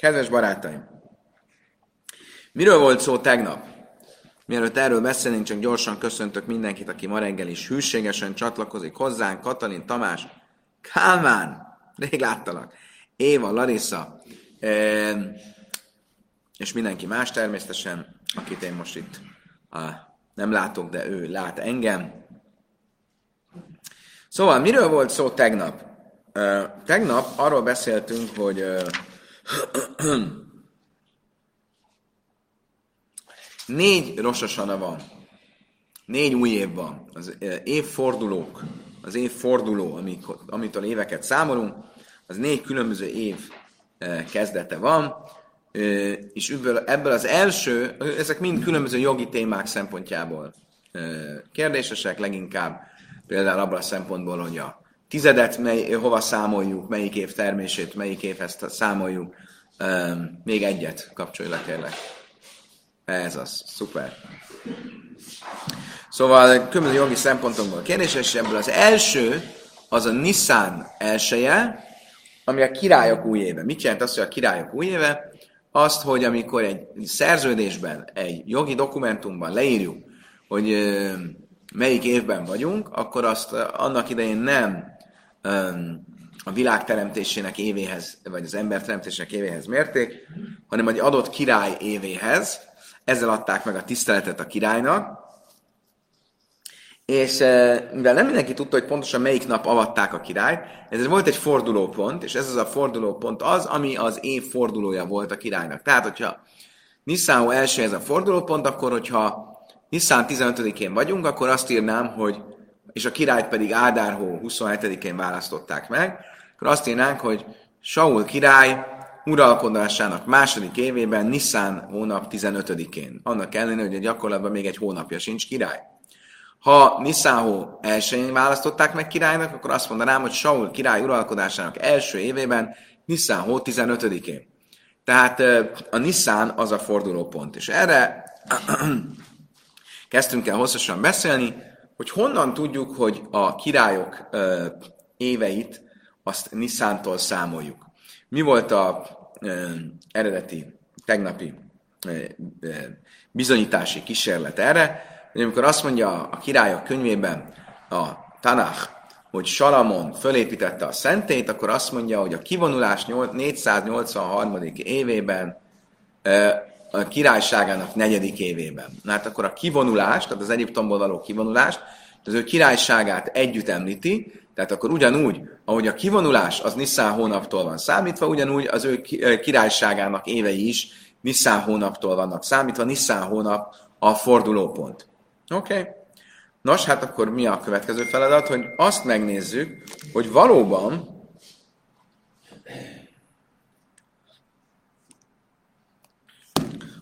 Kedves barátaim! Miről volt szó tegnap? Mielőtt erről beszélnénk, csak gyorsan köszöntök mindenkit, aki ma reggel is hűségesen csatlakozik hozzánk. Katalin, Tamás, Kálmán, rég láttalak, Éva, Larissa, és mindenki más természetesen, akit én most itt nem látok, de ő lát engem. Szóval miről volt szó tegnap? Tegnap arról beszéltünk, hogy négy rososana van. Négy új év van. Az évfordulók, az évforduló, amikor, amitől éveket számolunk, az négy különböző év kezdete van, és ebből, ebből az első, ezek mind különböző jogi témák szempontjából kérdésesek, leginkább például abban a szempontból, hogy a tizedet mely, hova számoljuk, melyik év termését, melyik évhez számoljuk. Um, még egyet kapcsolj le, kérlek. Ez az, szuper. Szóval különböző jogi szempontokból kérdés, és ebből az első, az a Nissan elsője, ami a királyok új éve. Mit jelent az, hogy a királyok új éve? Azt, hogy amikor egy szerződésben, egy jogi dokumentumban leírjuk, hogy melyik évben vagyunk, akkor azt annak idején nem a világ teremtésének évéhez, vagy az ember teremtésének évéhez mérték, hanem egy adott király évéhez. Ezzel adták meg a tiszteletet a királynak, és mivel nem mindenki tudta, hogy pontosan melyik nap avatták a királyt, ez volt egy fordulópont, és ez az a fordulópont az, ami az év fordulója volt a királynak. Tehát, hogyha Nissan első ez a fordulópont, akkor hogyha Nissan 15-én vagyunk, akkor azt írnám, hogy és a királyt pedig Ádárhó 27-én választották meg, akkor azt írnánk, hogy Saul király uralkodásának második évében Nisztán hónap 15-én. Annak ellenére, hogy a gyakorlatban még egy hónapja sincs király. Ha Niszáhó elsőjén választották meg királynak, akkor azt mondanám, hogy Saul király uralkodásának első évében Niszáhó 15-én. Tehát a Niszán az a fordulópont. És erre kezdtünk el hosszasan beszélni, hogy honnan tudjuk, hogy a királyok ö, éveit azt Niszántól számoljuk. Mi volt a ö, eredeti, tegnapi ö, ö, bizonyítási kísérlet erre, hogy amikor azt mondja a királyok könyvében a Tanach, hogy Salamon fölépítette a szentét, akkor azt mondja, hogy a kivonulás 483. évében a királyságának negyedik évében. Na hát akkor a kivonulást, tehát az Egyiptomból való kivonulást, az ő királyságát együtt említi, tehát akkor ugyanúgy, ahogy a kivonulás az Nisztán hónaptól van számítva, ugyanúgy az ő királyságának évei is Nisztán hónaptól vannak számítva, Nisztán hónap a fordulópont. Oké? Okay. Nos, hát akkor mi a következő feladat, hogy azt megnézzük, hogy valóban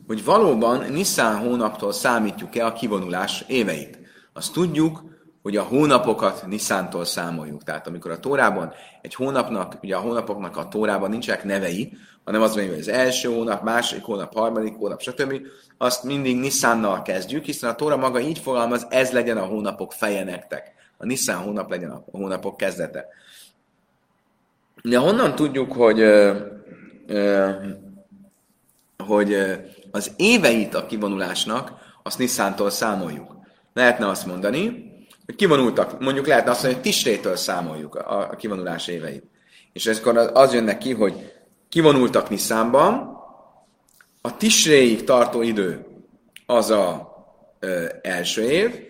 hogy valóban Nisztán hónaptól számítjuk-e a kivonulás éveit. Azt tudjuk, hogy a hónapokat Niszántól számoljuk. Tehát amikor a Tórában egy hónapnak, ugye a hónapoknak a Tórában nincsenek nevei, hanem az mondja, hogy az első hónap, második hónap, harmadik hónap, stb. Azt mindig Niszánnal kezdjük, hiszen a Tóra maga így fogalmaz, ez legyen a hónapok feje nektek. A Niszán hónap legyen a hónapok kezdete. De honnan tudjuk, hogy, hogy az éveit a kivonulásnak azt Niszántól számoljuk. Lehetne azt mondani, hogy kivonultak, mondjuk lehetne azt mondani, hogy Tisrétől számoljuk a, a kivonulás éveit. És ezkor az jön neki, hogy kivonultak Niszánban, a Tisréig tartó idő az a ö, első év,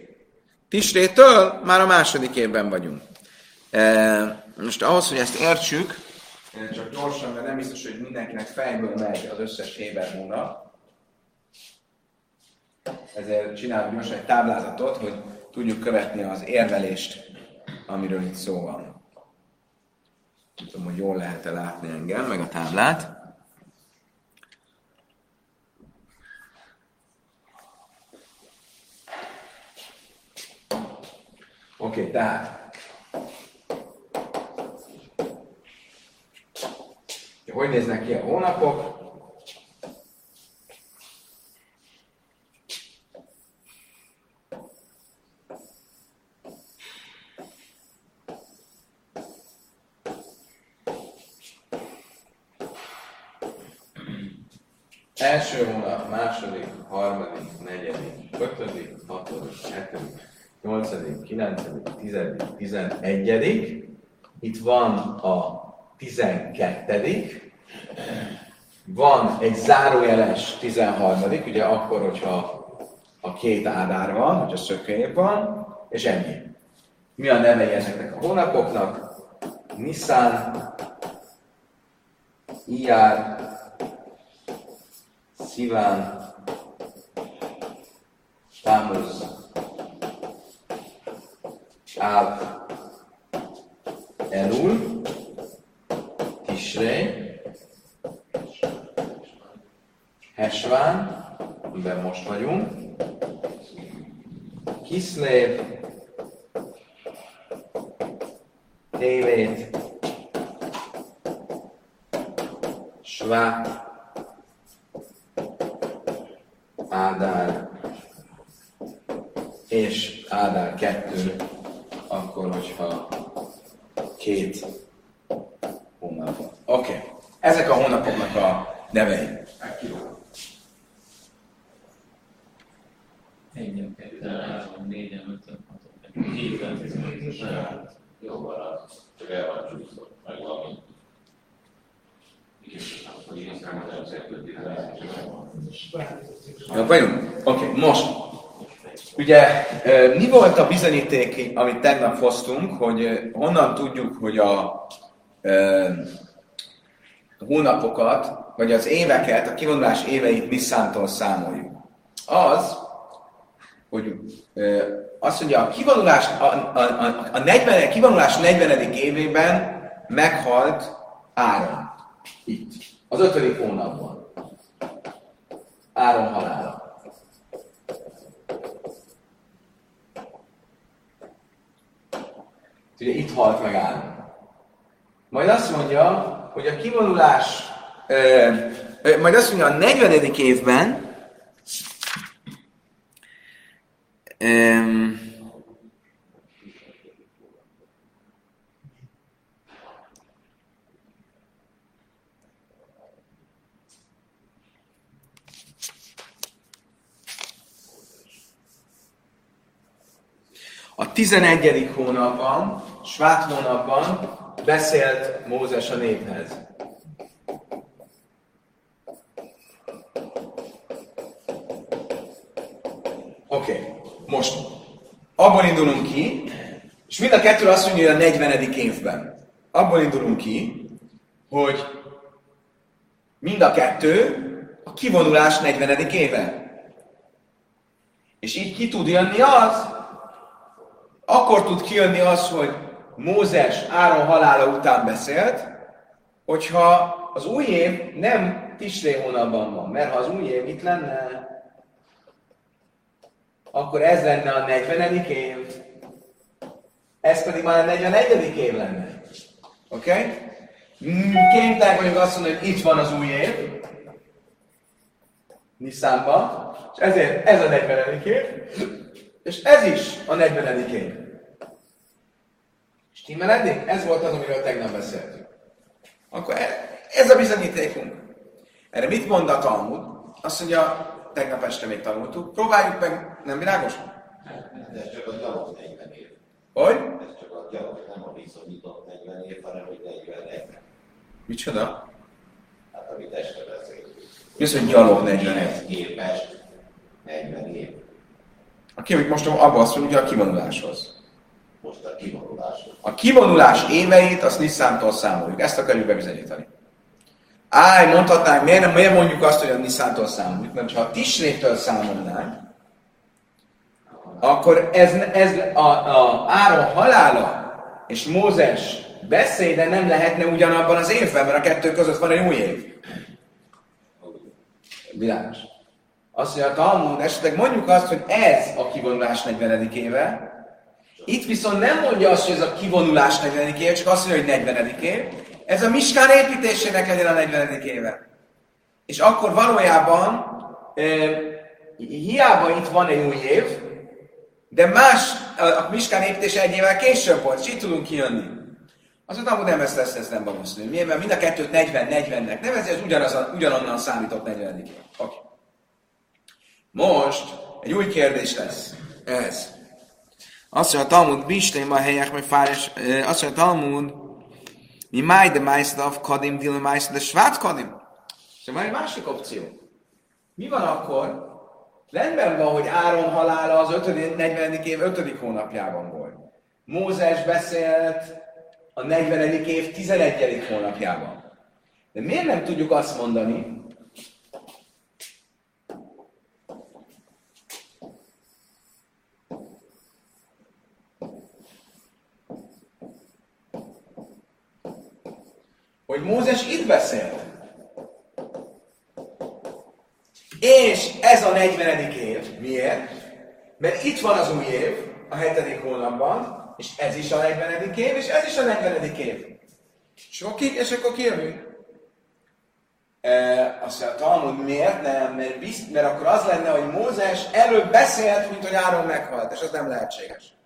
Tisrétől már a második évben vagyunk. E, most ahhoz, hogy ezt értsük, csak gyorsan, mert nem biztos, hogy mindenkinek fejből megy az összes Héber hónap, ezért csinálunk gyorsan egy táblázatot, hogy tudjuk követni az érvelést, amiről itt szó van. Nem tudom, hogy jól lehet-e látni engem, meg a táblát. Oké, okay, tehát hogy néznek ki a hónapok? Első hónap, második, harmadik, negyedik, ötödik, hatodik, hetedik, nyolcadik, kilencedik, tizedik, tizenegyedik. Itt van a tizenkettedik. Van egy zárójeles tizenharmadik, ugye akkor, hogyha a két ádár van, hogy a szökőjép van, és ennyi. Mi a nevei ezeknek a hónapoknak? Nissan, Iyar, Sziván, Támuz, Áv, Elul, Tisré, Hesván, amiben most vagyunk, Kiszlév, Tévét, Svá, Ádár kettő, akkor, hogyha két hónap van. Oké. Okay. Ezek a hónapoknak a nevei. Engem kettő, három, négyen, ötön, haton, héten, tizenöt, Jó van, csak el van csúszott, meg valami. Jó, vagyunk? Oké, okay, most. Ugye mi volt a bizonyíték, amit tegnap hoztunk, hogy honnan tudjuk, hogy a hónapokat, vagy az éveket, a kivonulás éveit Nisszantól számoljuk. Az, hogy azt mondja, a kivonulás, a, a, a, a 40, kivonulás 40. évében meghalt Áron. Itt. Az ötödik hónapban. Áron halála. Ugye itt halt meg Áron. Majd azt mondja, hogy a kivonulás, ö, majd azt mondja, a 40. évben ö, A 11. hónapban, Svát hónapban beszélt Mózes a néphez. Oké, okay. most abból indulunk ki, és mind a kettő azt mondja, hogy a 40. évben. Abból indulunk ki, hogy mind a kettő a kivonulás 40. éve. És így ki tud jönni az, akkor tud kijönni az, hogy Mózes Áron halála után beszélt, hogyha az új év nem Tisré hónapban van, mert ha az új év itt lenne, akkor ez lenne a 40. év, ez pedig már a 41. év lenne. Oké? Okay? Kénytelen vagyok azt mondani, hogy itt van az új év, Nisztánban, és ezért ez a 40. év, és ez is a 40. év. Stimmel eddig? Ez volt az, amiről tegnap beszéltünk. Akkor e- ez a bizonyítékunk. Erre mit mond a Talmud? Azt mondja, tegnap este még tanultuk. Próbáljuk meg, nem világos? De ez csak a gyalog 40 év. Hogy? Ez csak a gyalog, nem a bizonyított 40 év, hanem hogy 41. Micsoda? Hát amit este beszéltünk. Mi az, hogy gyalog 40 év? képest 40 év. Aki hogy most abban azt mondja, a kivonuláshoz. Most a kivonulás. A kivonulás éveit azt Niszántól számoljuk. Ezt akarjuk bebizonyítani. Áj, mondhatnánk, miért, nem, miért mondjuk azt, hogy a Niszántól számoljuk? Mert ha a Tisrétől számolnánk, akkor ez, ez a, a Áron halála és Mózes beszéde nem lehetne ugyanabban az évben, mert a kettő között van egy új év. Világos. Azt mondja a Talmud, esetleg mondjuk azt, hogy ez a kivonulás 40. éve, itt viszont nem mondja azt, hogy ez a kivonulás 40. éve, csak azt mondja, hogy 40. év. Ez a Miskán építésének legyen a 40. éve. És akkor valójában hiába itt van egy új év, de más, a Miskán építése egy évvel később volt, és így tudunk kijönni. Az a Talmud nem ezt, ezt, ezt nem valószínű. Miért? Mert mind a kettőt 40-40-nek nevezi, ez ugyanaz, ugyanonnan számított 40 év. Oké. Most egy új kérdés lesz. Ez. Azt mondja a Talmud, Bistém a helyek, meg fáres, azt mondja a Talmud, mi máj de májszlav kadim, dil májszlav de svát kadim. És van egy másik opció. Mi van akkor? Rendben van, hogy Áron halála az 5. 40. év 5. hónapjában volt. Mózes beszélt a 40. év 11. hónapjában. De miért nem tudjuk azt mondani, hogy Mózes itt beszélt. És ez a 40. év. Miért? Mert itt van az új év, a 7. hónapban, és ez is a 40. év, és ez is a 40. év. És akkor, ki, és akkor kijövünk. E, azt mondja, Talmud miért nem? Mert, bizt, mert akkor az lenne, hogy Mózes előbb beszélt, mint hogy Áron meghalt, és az nem lehetséges.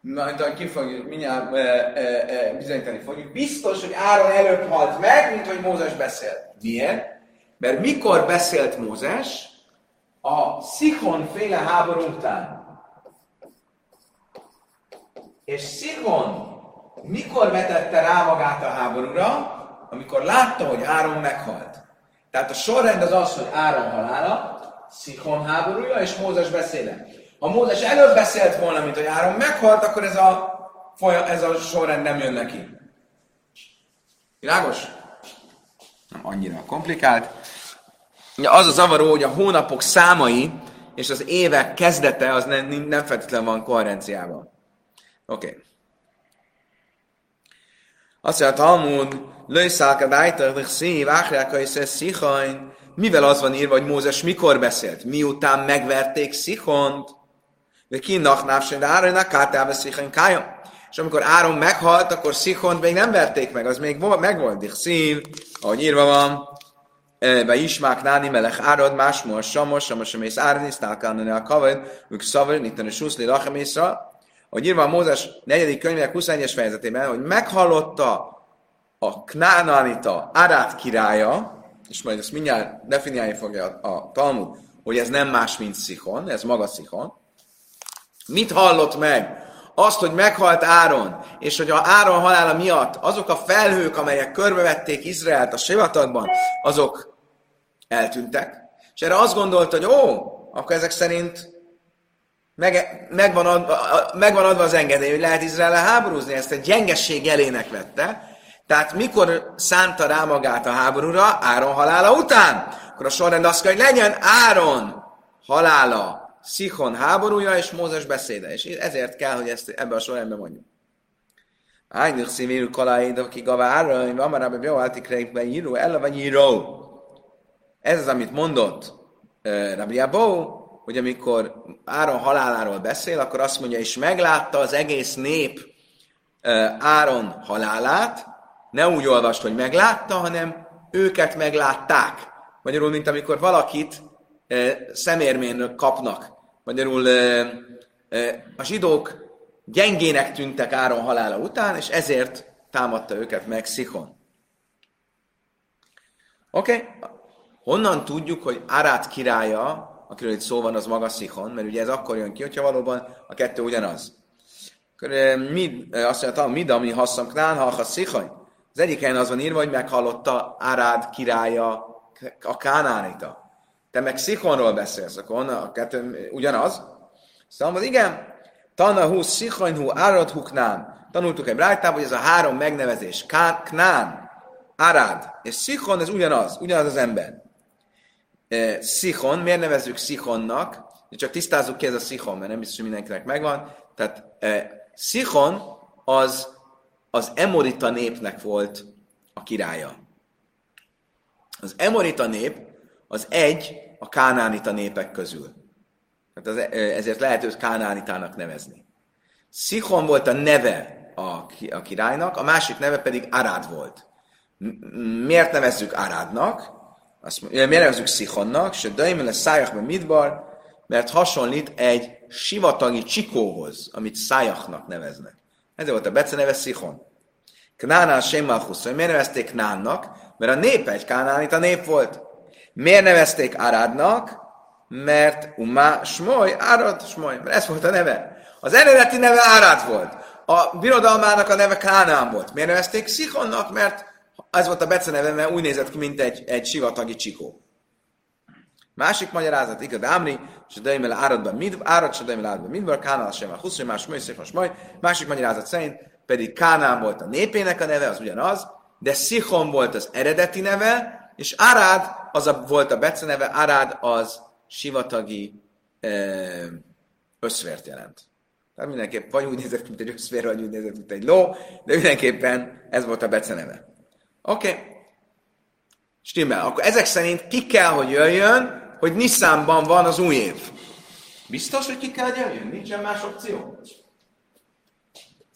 Majd ahogy ki fogjuk, mindjárt e, e, e, bizonyítani fogjuk. Biztos, hogy Áron előbb halt meg, mint hogy Mózes beszélt. Miért? Mert mikor beszélt Mózes? A Szihon féle háború után. És Szihon mikor vetette rá magát a háborúra? Amikor látta, hogy Áron meghalt. Tehát a sorrend az az, hogy Áron halála, Szihon háborúja és Mózes beszéle. Ha Mózes előbb beszélt volna, mint hogy Áron meghalt, akkor ez a, ez a sorrend nem jön neki. Világos? Nem annyira komplikált. Ja, az a zavaró, hogy a hónapok számai és az évek kezdete az nem, nem feltétlenül van koherenciában. Oké. Okay. Azt mondja, a Talmud, lőszálka dájtag, szív, áhráka és szichain. Mivel az van írva, hogy Mózes mikor beszélt? Miután megverték Szichont, de ki nachnávsen, de Áronnak kátába Szichain kájam. És amikor Áron meghalt, akkor Szichont még nem verték meg, az még megvolt. Szív, ahogy írva van, be ismák náni melech árad, másmó a samos, samos a mész árni, sztálkálni a kavad, ők szavar, itt a suszli lachemészra, hogy írva a Mózes negyedik könyvének 21-es fejezetében, hogy meghallotta a Knánanita Arát királya, és majd ezt mindjárt definiálni fogja a, a Talmud, hogy ez nem más, mint Szichon, ez maga Szichon. Mit hallott meg? Azt, hogy meghalt Áron, és hogy a Áron halála miatt azok a felhők, amelyek körbevették Izraelt a sivatagban, azok eltűntek. És erre azt gondolta, hogy ó, akkor ezek szerint meg, megvan, adva, megvan adva az engedély, hogy lehet Izrael háborúzni, ezt egy gyengesség elének vette. Tehát mikor szánta rá magát a háborúra? Áron halála után. Akkor a sorrend azt kell, hogy legyen Áron halála, Szichon háborúja és Mózes beszéde. És ezért kell, hogy ezt ebbe a sorrendben mondjuk. Ájnök szívérű kaláid, aki gavára, hogy van már jó áltikreikben író, ella vagy író. Ez az, amit mondott Rabbi Abó, hogy amikor Áron haláláról beszél, akkor azt mondja, és meglátta az egész nép Áron halálát, ne úgy olvast, hogy meglátta, hanem őket meglátták. Magyarul, mint amikor valakit szemérmén kapnak. Magyarul a zsidók gyengének tűntek Áron halála után, és ezért támadta őket meg Szichon. Oké? Okay? Honnan tudjuk, hogy Árát királya, akiről itt szó van, az maga Szichon, mert ugye ez akkor jön ki, hogyha valóban a kettő ugyanaz. Akkor mi, azt mondja, mi, ami hasszam knán, ha Szichon. Az egyik helyen az van írva, hogy meghallotta Árád királya a Kánánita. Te meg Szichonról beszélsz, akkor a kettő ugyanaz? Szóval igen, Tana hu Szichon Árad Knán. Tanultuk egy rájtában, hogy ez a három megnevezés, Knán, Arád és Szichon, ez ugyanaz, ugyanaz az ember. E, Szichon, miért nevezzük Szichonnak? Csak tisztázzuk ki ez a Szichon, mert nem biztos, hogy mindenkinek megvan. Tehát e, Szichon az az Emorita népnek volt a királya. Az Emorita nép az egy a Kánánita népek közül. Tehát az, ezért lehet őt Kánánitának nevezni. Szichon volt a neve a, a királynak, a másik neve pedig Arád volt. Miért nevezzük Arádnak? Azt, miért nevezzük Szichonnak? És a Daimele Szájachban Midbar, mert hasonlít egy sivatagi csikóhoz, amit Szájachnak neveznek. Ez volt a beceneve Szichon. Knánál Sémalchusz. Miért nevezték Knánnak? Mert a nép egy Kánánita nép volt. Miért nevezték Arádnak? Mert Umá Smoly, Árad Smoly. Mert ez volt a neve. Az eredeti neve Árád volt. A birodalmának a neve Kánán volt. Miért nevezték Szichonnak? Mert ez volt a beceneve, mert úgy nézett ki, mint egy, egy sivatagi csikó. Másik magyarázat, igaz, Ámri, és a Daimel áradban mid, árad, és a Daimel áradban midbar, Kánál sem a 20, más majd, most majd. Másik magyarázat szerint pedig Kánán volt a népének a neve, az ugyanaz, de Szichon volt az eredeti neve, és Arád az a, volt a beceneve, Arád az sivatagi e, összvért jelent. Tehát mindenképp vagy úgy nézett, mint egy összvér, vagy úgy nézett, mint egy ló, de mindenképpen ez volt a beceneve. Oké. Okay. Stimmel. Akkor ezek szerint ki kell, hogy jöjjön, hogy Nissanban van az új év. Biztos, hogy ki kell, hogy jöjjön? Nincsen más opció?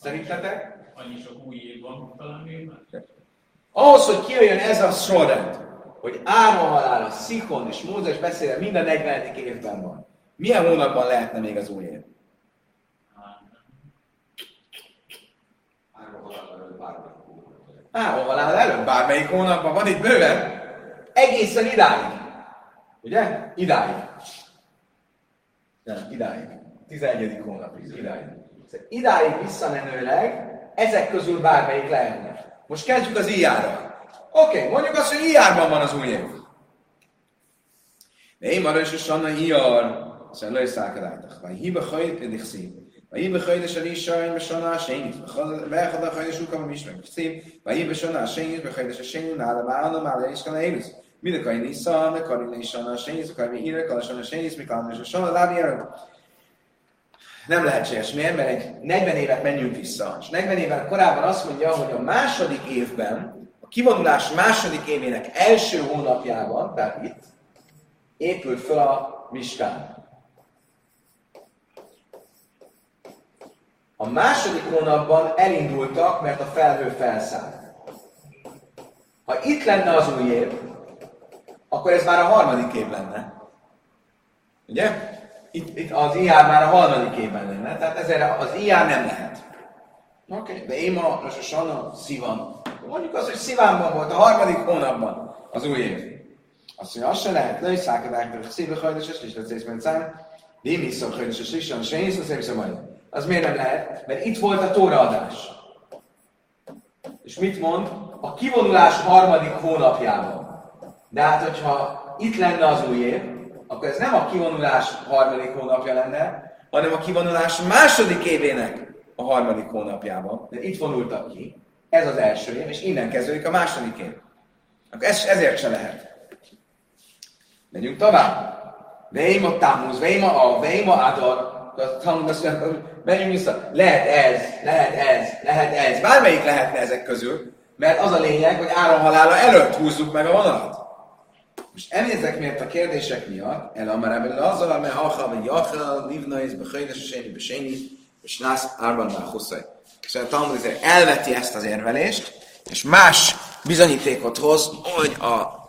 Szerintetek? Annyi sok új év van, talán még már. Ahhoz, hogy kijöjjön ez a sorrend, hogy Áron halála, Szikon és Mózes beszéle minden 40. évben van. Milyen hónapban lehetne még az új év? Áron halál előtt, bármelyik hónapban van itt bőven, egészen idáig. Ugye? Idáig. Nem, idáig. 11. hónapig, idáig. Szóval idáig visszamenőleg ezek közül bármelyik lehetne. Most kezdjük az íjára. Oké, okay, mondjuk azt, hogy íjárban van az új év. De én már is a íjar, szóval lőszákadátok. Vagy hiba hajt, pedig szív. ויהי בחודש הראשון בשנה השנית, ואחד החודש הוא כמה משמע כתיב, ויהי בשנה השנית בחודש השני נעלה מעלה מעלה יש כאן אילוס. מדקאי ניסן, לקודם לשנה השנית, וקודם מאירה, כל השנה השנית, מכאן לשנה lábi erő. Nem lehetséges. Miért? Mert egy 40 évet menjünk vissza. És 40 éven korábban azt mondja, hogy a második évben, a kivonulás második évének első hónapjában, tehát itt, épült fel a Miskán. A második hónapban elindultak, mert a felhő felszállt. Ha itt lenne az új év, akkor ez már a harmadik év lenne. Ugye? Itt, itt az IR már a harmadik évben lenne, tehát ezért az IR nem lehet. Oké, okay. de én ma most a Sanna szívan. Mondjuk azt, hogy szívánban volt a harmadik hónapban az új év. Azt mondja, azt se lehet, lőj szákadák, de szívbe hajdos, és is lesz észben szám. Némi szok hajdos, és is, és én hiszem, hogy majd. Az miért nem lehet? Mert itt volt a tóraadás. És mit mond? A kivonulás harmadik hónapjában. De hát, hogyha itt lenne az új év, akkor ez nem a kivonulás harmadik hónapja lenne, hanem a kivonulás második évének a harmadik hónapjában. De itt vonultak ki. Ez az első év, és innen kezdődik a második év. Akkor ez, ezért se lehet. Megyünk tovább. Veima Tamuz, Veima A, Veima Adar. Talmud azt mondja, menjünk vissza. Lehet ez, lehet ez, lehet ez. Bármelyik lehetne ezek közül, mert az a lényeg, hogy Áron halála előtt húzzuk meg a vonalat. Most elnézek miért a kérdések miatt, el amarában azzal, mert ha vagy jachal, livnaiz, behajdes, sényi, besényi, és nász árban már huszaj. És a Talmud azért elveti ezt az érvelést, és más bizonyítékot hoz, hogy a,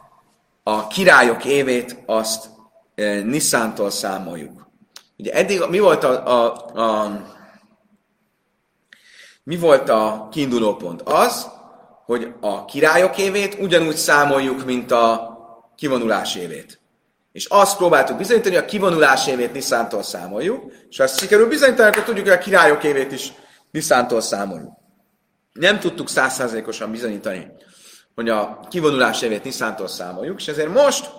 a királyok évét azt e, Niszántól számoljuk. Ugye eddig mi volt a, a, a mi volt a kiinduló pont? Az, hogy a királyok évét ugyanúgy számoljuk, mint a kivonulás évét. És azt próbáltuk bizonyítani, hogy a kivonulás évét Niszántól számoljuk, és ha ezt sikerül bizonyítani, akkor tudjuk, hogy a királyok évét is Niszántól számoljuk. Nem tudtuk százszázalékosan bizonyítani, hogy a kivonulás évét Niszántól számoljuk, és ezért most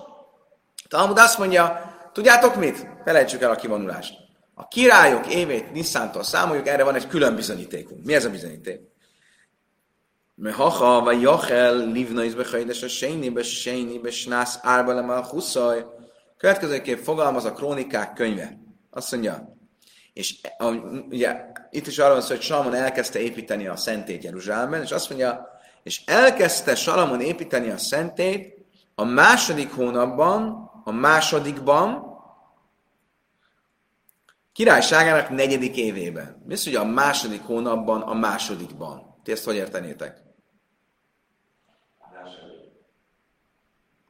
Talmud azt mondja, tudjátok mit? Felejtsük el a kivonulást. A királyok évét Niszántól számoljuk, erre van egy külön bizonyítékunk. Mi ez a bizonyíték? Mehaha, vagy Jachel, Livna is behajdes a Sejni, be Snász, Árba le Huszaj. Következőképp fogalmaz a krónikák könyve. Azt mondja, és ugye itt is arról van szó, hogy Salamon elkezdte építeni a szentét Jeruzsálemben, és azt mondja, és elkezdte Salamon építeni a szentét a második hónapban, a másodikban, királyságának negyedik évében. Mi az, hogy a második hónapban, a másodikban? Ti ezt hogy értenétek?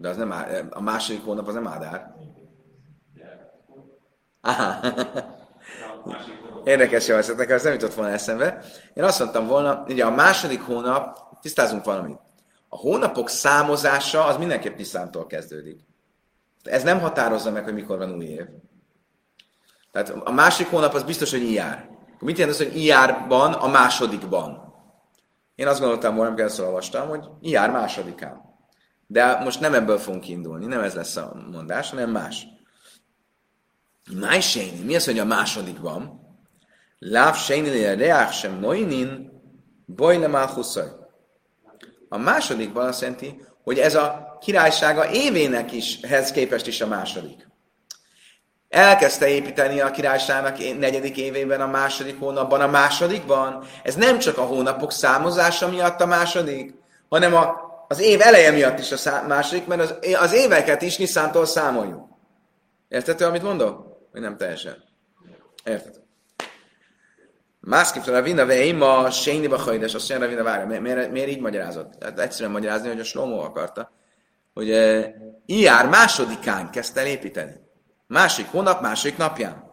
De az nem a második hónap az nem Ádár. Aha. Érdekes javaslat, nekem ez nem jutott volna eszembe. Én azt mondtam volna, ugye a második hónap, tisztázunk valamit. A hónapok számozása az mindenképp Niszántól kezdődik. Ez nem határozza meg, hogy mikor van új év. Tehát a másik hónap az biztos, hogy ijár. Mit jelent az, hogy ijárban a másodikban? Én azt gondoltam volna, amikor olvastam, hogy ijár másodikán. De most nem ebből fogunk kiindulni, nem ez lesz a mondás, hanem más. Máj mi az, hogy a másodikban? Láv séni reák sem moinin, bojle A másodikban azt jelenti, hogy ez a királysága évének is, hez képest is a második. Elkezdte építeni a királyságnak negyedik évében, a második hónapban, a másodikban. Ez nem csak a hónapok számozása miatt a második, hanem a, az év eleje miatt is a szá- második, mert az, az éveket is Niszántól számoljuk. Értető, amit mondok? Vagy nem teljesen? Érted? Másképp Ravina Veima, Sényi Bachajdes, azt mondja Ravina várja, miért, miért így magyarázott? Tehát egyszerűen magyarázni, hogy a Slomo akarta, hogy e, Iár másodikán kezdte el építeni. Másik hónap, másik napján.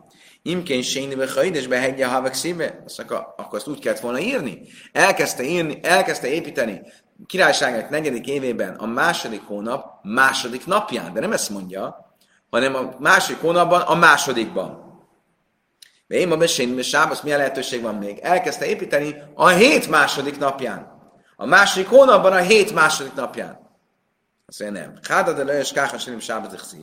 Imkén Sényi Bachajdes behegye a havek szíve, azt akkor azt úgy kellett volna írni. Elkezdte, írni, elkezdte építeni királyságnak negyedik évében a második hónap második napján, de nem ezt mondja, hanem a másik hónapban, a másodikban. De én ma beszélni, Sábasz milyen lehetőség van még? Elkezdte építeni a hét második napján. A második hónapban a hét második napján. Azt mondja, nem. Háda de lős káhasenim Sábasz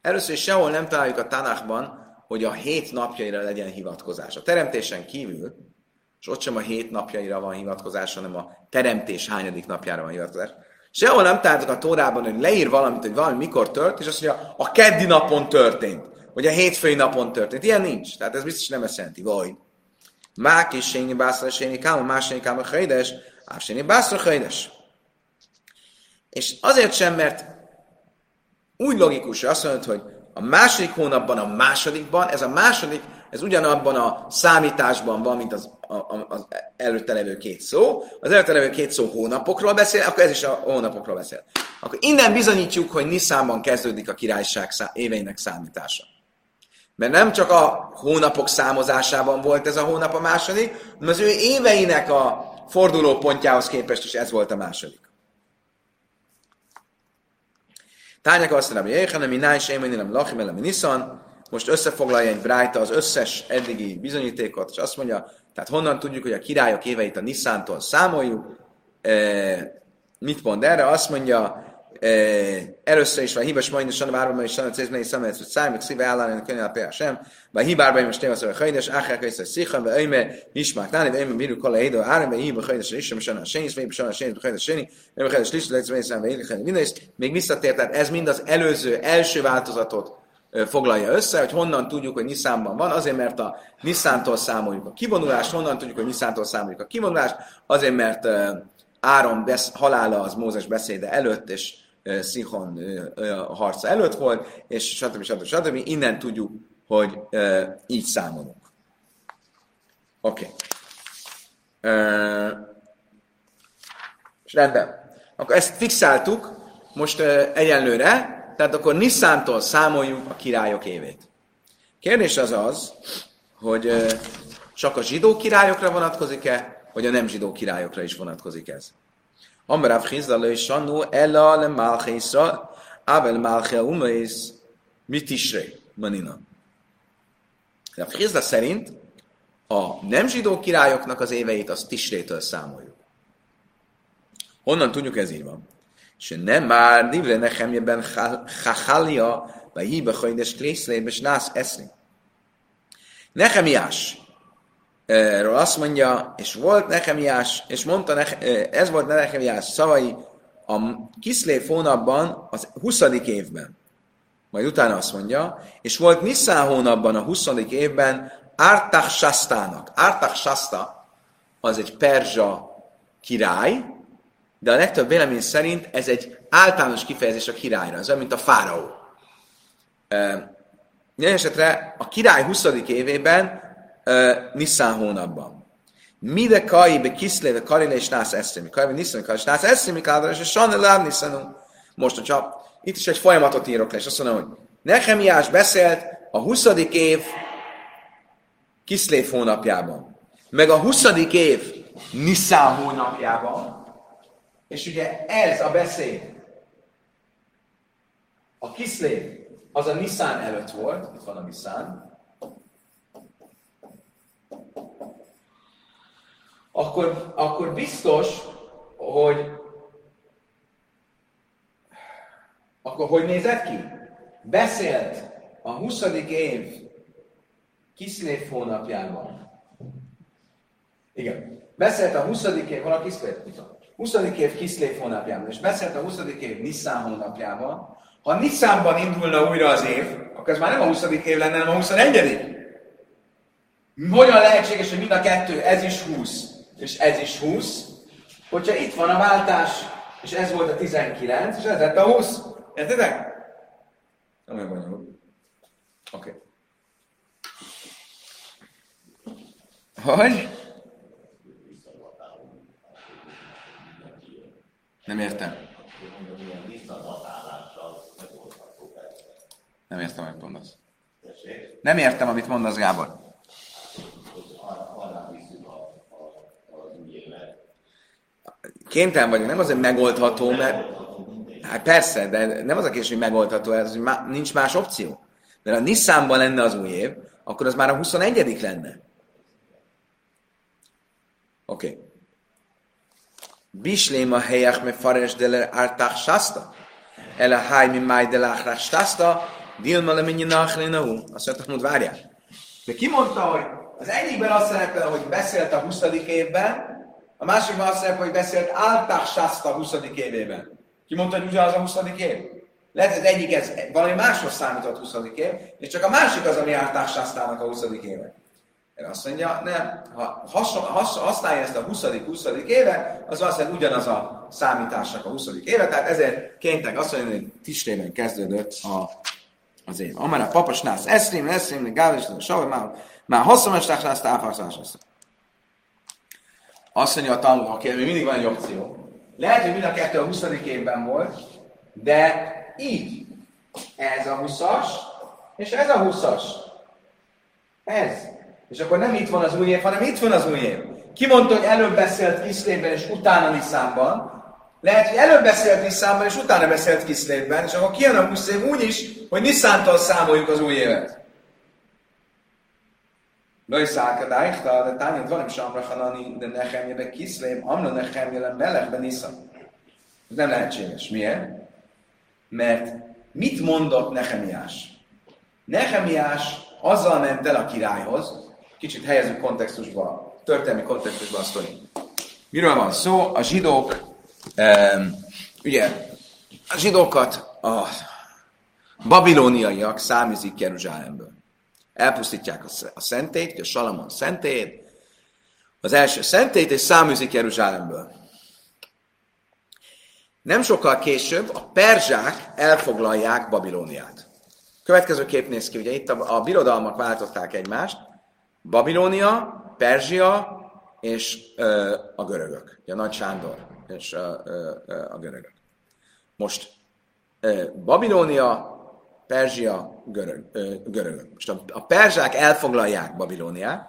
Először is sehol nem találjuk a Tanachban, hogy a hét napjaira legyen hivatkozás. A teremtésen kívül, és ott sem a hét napjaira van hivatkozás, hanem a teremtés hányadik napjára van hivatkozás. Sehol nem találtak a Tórában, hogy leír valamit, hogy valami mikor tört, és azt mondja, a keddi napon történt, vagy a hétfői napon történt. Ilyen nincs. Tehát ez biztos nem ezt jelenti. Vagy. Mák is sényi bászra sényi káma, más sényi káma hajdes, ám sényi bászra. És azért sem, mert úgy logikus, hogy azt mondod, hogy a második hónapban, a másodikban, ez a második, ez ugyanabban a számításban van, mint az, a, az előtte levő két szó. Az előtte levő két szó hónapokról beszél, akkor ez is a hónapokról beszél. Akkor innen bizonyítjuk, hogy Nisszánban kezdődik a királyság szá- éveinek számítása. Mert nem csak a hónapok számozásában volt ez a hónap a második, hanem az ő éveinek a fordulópontjához képest is ez volt a második. Tányaka azt mondja, hogy hanem mi náj nem lachim most összefoglalja egy brájta az összes eddigi bizonyítékot, és azt mondja, tehát honnan tudjuk, hogy a királyok éveit a Niszántól számoljuk, e, mit mond erre? Azt mondja, e, először is van hibas majd, és várban is sanat cézmei szemet, hogy számít szíve állani, könyv a például sem, vagy hibárban most tényleg hogy hajdes, áhák és szikhan, vagy öjme, ismák, náni, vagy öjme, bírú kola édő, áram, vagy hiba hajdes, és sem sanat sénis, vagy sanat sénis, vagy hajdes séni, vagy hajdes liszt, vagy szám, vagy minden még visszatért, tehát ez mind az előző, első változatot foglalja össze, hogy honnan tudjuk, hogy Niszánban van, azért mert a Niszántól számoljuk a kivonulást, honnan tudjuk, hogy Niszántól számoljuk a kivonulást, azért mert Áron besz, halála az Mózes beszéde előtt, és Szihon harca előtt volt, és stb. stb. stb. Innen tudjuk, hogy így számolunk. Oké. Okay. És rendben. Akkor ezt fixáltuk most egyenlőre, tehát akkor Niszántól számoljuk a királyok évét. Kérdés az az, hogy csak a zsidó királyokra vonatkozik-e, vagy a nem zsidó királyokra is vonatkozik ez. Amrav Chizda és Sannu Ella le Malche Isra, Abel Malche Umeis mit isre, Manina. A Chizda szerint a nem zsidó királyoknak az éveit az Tisrétől számoljuk. Honnan tudjuk, ez így van? שנאמר דברי נחמיה בן חכליה, ויהי בחודש כריסלי בשנס עשרים. Nehemiás ról azt mondja, és volt Nehemiás, és mondta, ez volt Nehemiás szavai a Kiszlév hónapban, az 20. évben. Majd utána azt mondja, és volt Nisztán hónapban, a 20. évben Ártach Sastának. Ártach Sasta az egy perzsa király, de a legtöbb vélemény szerint ez egy általános kifejezés a királyra, ez olyan, mint a fáraó. Minden esetre a király 20. évében, Nisztán hónapban. Mide kai be kiszléve karile és nász eszémi. Kai be nisztán és nász eszémi kádra, és sanne lám nisztánunk. Most, hogyha itt is egy folyamatot írok le, és azt mondom, hogy Nehemiás beszélt a 20. év Kiszlév hónapjában, meg a 20. év Nisztán hónapjában, és ugye ez a beszéd, a Kiszlév, az a Nisztán előtt volt, itt van a Nisztán, akkor, akkor biztos, hogy akkor hogy nézett ki? Beszélt a 20. év Kiszlév hónapjában. Igen. Beszélt a 20. év, hol a Kiszlév? 20. év Kiszlév hónapjában, és beszélt a 20. év Nisztán hónapjában. Ha Nisztánban indulna újra az év, akkor ez már nem a 20. év lenne, hanem a 21. Hogyan lehetséges, hogy mind a kettő, ez is 20, és ez is 20, hogyha itt van a váltás, és ez volt a 19, és ez lett a 20. Értitek? Nem olyan bonyolult. Oké. Okay. Hogy? Nem értem. Nem értem, amit mondasz. Nem értem, amit mondasz, Gábor. Kénytelen vagyok, nem azért megoldható, mert Hát persze, de nem az a kérdés, hogy megoldható ez, hogy má, nincs más opció. Mert ha Nissanban lenne az új év, akkor az már a 21 lenne. Oké. Okay. Bislém a helyek me fares de le árták sászta. El a háj mi máj de láhrák sászta. Dilma le mennyi nachlénahu. Azt mondta, hogy várjál. De ki mondta, hogy az egyikben azt szerepel, hogy beszélt a 20. évben, a másikban azt szerepel, hogy beszélt álták sászta a 20. évében. Ki mondta, hogy ugyanaz a 20. év? Lehet, hogy egyik ez valami máshoz számított 20. év, és csak a másik az, ami ártássásztának a 20. éve. Erre azt mondja, nem, ha hason, has, használja ezt a 20. 20. éve, az valószínűleg ugyanaz a számításnak a 20. éve, tehát ezért kénytek azt mondani, hogy tisztében kezdődött a, az év. Amár a papasnász eszrém, eszrém, gális, savar, már, már hosszomestás, azt áfaszás. Azt mondja a tanuló, aki mindig van egy opció, lehet, hogy mind a kettő a 20. évben volt, de így. Ez a 20-as, és ez a 20-as. Ez. És akkor nem itt van az új év, hanem itt van az új év. Ki mondta, hogy előbb beszélt Kiszlévben, és utána Niszánban? Lehet, hogy előbb beszélt Niszánban, és utána beszélt Kiszlévben, és akkor kijön a 20 év úgy is, hogy Niszántól számoljuk az új évet. לא יסעק דייכתא, דתניא דברים שאמר חנני לנחמיה בכסלו, אמר לנחמיה למלך בניסן. Ez nem lehetséges. Miért? Mert mit mondott Nehemiás? Nehemiás azzal ment el a királyhoz, kicsit helyezünk kontextusba, történelmi kontextusba a sztori. Miről van szó? A zsidók, um, ugye, a zsidókat a babilóniaiak számízik Jeruzsálemből elpusztítják a szentét, a Salamon szentét, az első szentét, és száműzik Jeruzsálemből. Nem sokkal később a perzsák elfoglalják Babilóniát. Következő kép néz ki, ugye itt a, a birodalmak váltották egymást, Babilónia, Perzsia és ö, a görögök, a Nagy Sándor és a, ö, a görögök. Most ö, Babilónia, Perzsia, görög, ö, görögök. Most a, a perzsák elfoglalják Babilóniát,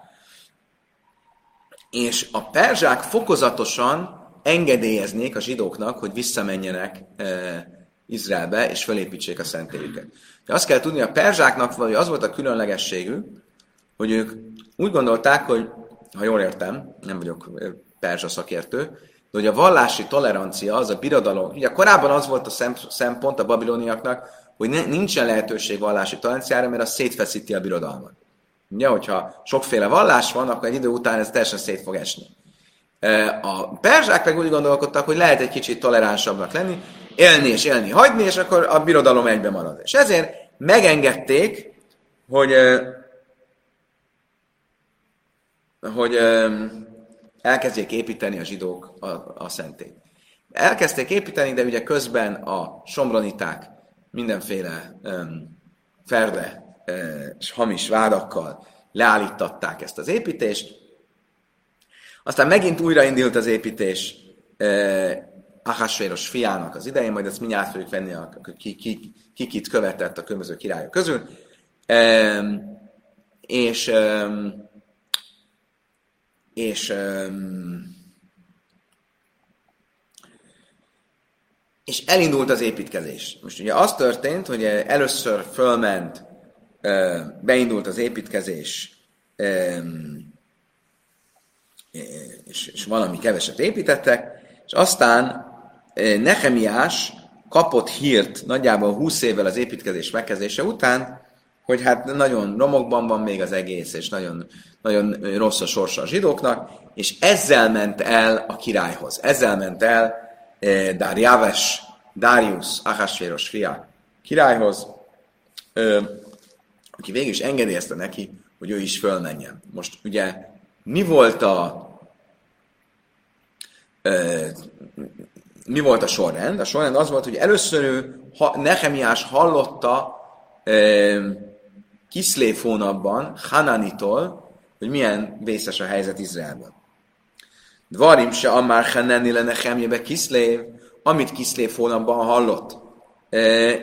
és a perzsák fokozatosan engedélyeznék a zsidóknak, hogy visszamenjenek e, Izraelbe, és felépítsék a szentélyüket. De azt kell tudni, a perzsáknak vagy az volt a különlegességük, hogy ők úgy gondolták, hogy, ha jól értem, nem vagyok perzsa szakértő, de hogy a vallási tolerancia, az a birodalom, ugye korábban az volt a szempont a babiloniaknak, hogy ne, nincsen lehetőség vallási toleranciára, mert az szétfeszíti a birodalmat. Ugye, hogyha sokféle vallás van, akkor egy idő után ez teljesen szét fog esni. A perzsák meg úgy gondolkodtak, hogy lehet egy kicsit toleránsabbnak lenni, élni és élni, hagyni, és akkor a birodalom egybe marad. És ezért megengedték, hogy, hogy elkezdjék építeni a zsidók a, a szentét. Elkezdték építeni, de ugye közben a somroniták mindenféle um, ferde uh, és hamis vádakkal leállítatták ezt az építést. Aztán megint újraindult az építés uh, Ahasvéros fiának az idején, majd ezt mindjárt fogjuk venni, a, ki, ki, ki kit követett a különböző királyok közül. Um, és um, és és elindult az építkezés. Most ugye az történt, hogy először fölment, beindult az építkezés, és valami keveset építettek, és aztán Nehemiás kapott hírt nagyjából 20 évvel az építkezés megkezdése után, hogy hát nagyon romokban van még az egész, és nagyon, nagyon rossz a sorsa a zsidóknak, és ezzel ment el a királyhoz. Ezzel ment el eh, Darjaves, Darius, Ahasvéros fia királyhoz, eh, aki végül is engedélyezte neki, hogy ő is fölmenjen. Most ugye mi volt a mi volt a sorrend? A sorrend az volt, hogy először ő, ha, Nehemiás hallotta Kiszlév hónapban Hananitól, hogy milyen vészes a helyzet Izraelben. Dvarim se amár Hanani lenne Nehemjebe Kiszlév, amit Kiszlév hónapban hallott. Eh,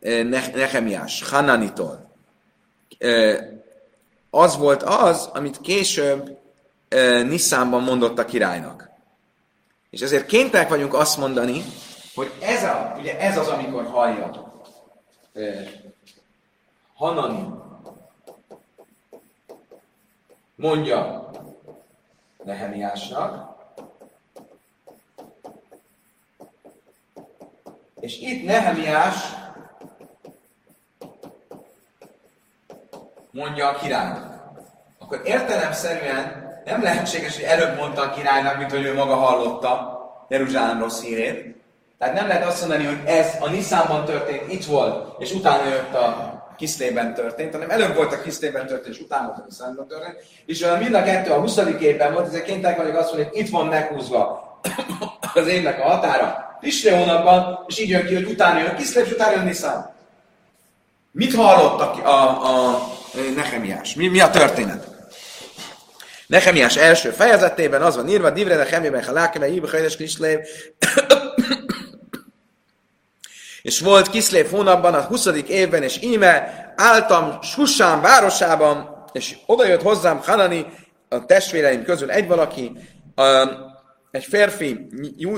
eh, Nehemiás, Hananitól. Eh, az volt az, amit később Nisszánban mondott a királynak. És ezért kénytelenek vagyunk azt mondani, hogy ez, a, ugye ez az, amikor hallja Hanani mondja Nehemiásnak, és itt Nehemiás mondja a királynak. Akkor értelemszerűen nem lehetséges, hogy előbb mondta a királynak, mint hogy ő maga hallotta Jeruzsálem rossz hírét. Tehát nem lehet azt mondani, hogy ez a Nisszánban történt, itt volt, és utána jött a Kiszlében történt, hanem előbb volt a Kiszlében történt, és utána volt a Nisszánban történt. És mind a kettő a 20. évben volt, ezért kénytelenek vagyok azt mondani, hogy itt van meghúzva az évnek a határa. Tisre hónapban, és így jön ki, hogy utána jön Kiszlév, és utána jön Nisszán. Mit hallottak a, a, a Nehemiás? Mi, mi a történet? Nehemiás első fejezetében az van írva, Divre Nehemiában, ha lákeme, Ibe Hajdes Kislév, és volt Kiszlév hónapban, a 20. évben, és íme álltam Susán városában, és odajött hozzám Hanani, a testvéreim közül egy valaki, egy férfi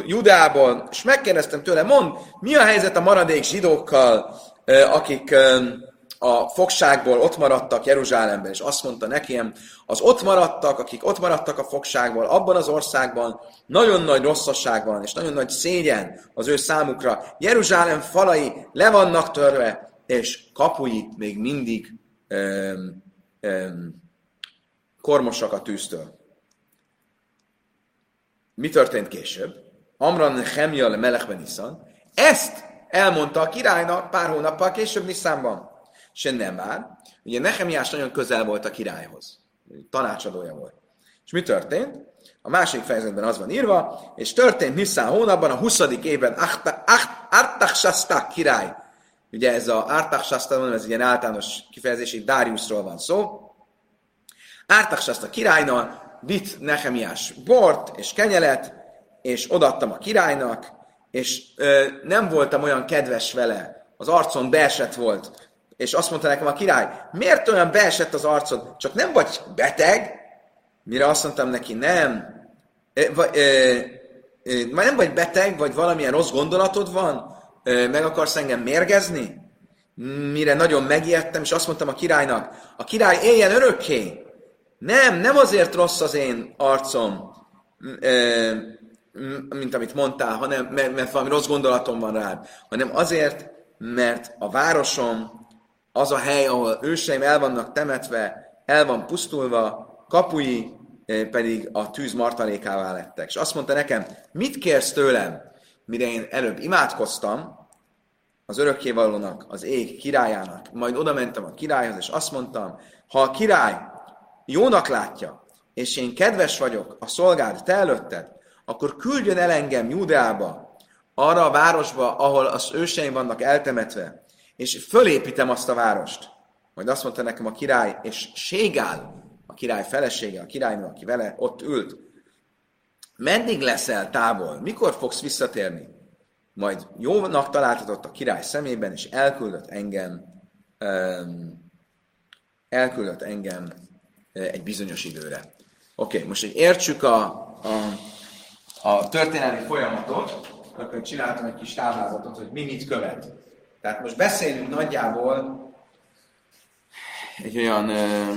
Judából, és megkérdeztem tőle, mond, mi a helyzet a maradék zsidókkal, akik a fogságból ott maradtak Jeruzsálemben, és azt mondta nekem, az ott maradtak, akik ott maradtak a fogságból, abban az országban nagyon nagy rosszasság van, és nagyon nagy szégyen az ő számukra. Jeruzsálem falai le vannak törve, és kapui még mindig öm, öm, kormosak a tűztől. Mi történt később? Amran Chemia le Melech Ezt elmondta a királynak pár hónappal később Nisztánban se nem már. Ugye Nehemiás nagyon közel volt a királyhoz. Tanácsadója volt. És mi történt? A másik fejezetben az van írva, és történt Nisztán hónapban, a 20. évben Artaxasta király. Ugye ez a Artaxasta, mondom, ez egy ilyen általános kifejezés, itt Dariusról van szó. Artaxasta királynal vitt Nehemiás bort és kenyelet, és odattam a királynak, és ö, nem voltam olyan kedves vele, az arcon beesett volt, és azt mondta nekem a király, miért olyan beesett az arcod? Csak nem vagy beteg? Mire azt mondtam neki, nem. Vagy, e, nem vagy beteg, vagy valamilyen rossz gondolatod van? Meg akarsz engem mérgezni? Mire nagyon megijedtem, és azt mondtam a királynak, a király éljen örökké. Nem, nem azért rossz az én arcom, mint amit mondtál, hanem mert, mert valami rossz gondolatom van rád, hanem azért, mert a városom az a hely, ahol őseim el vannak temetve, el van pusztulva, kapui pedig a tűz martalékává lettek. És azt mondta nekem, mit kérsz tőlem, mire én előbb imádkoztam, az örökkévalónak, az ég királyának, majd oda mentem a királyhoz, és azt mondtam, ha a király jónak látja, és én kedves vagyok a szolgád te előtted, akkor küldjön el engem Judeába, arra a városba, ahol az őseim vannak eltemetve, és fölépítem azt a várost. Majd azt mondta nekem a király, és Ségál, a király felesége, a királynő, aki vele ott ült, meddig leszel távol, mikor fogsz visszatérni? Majd jónak találtatott a király szemében, és elküldött engem, um, elküldött engem egy bizonyos időre. okay, most hogy értsük a, a, a történelmi folyamatot, akkor csináltam egy kis táblázatot, hogy mi mit követ. Tehát most beszélünk nagyjából egy olyan ö,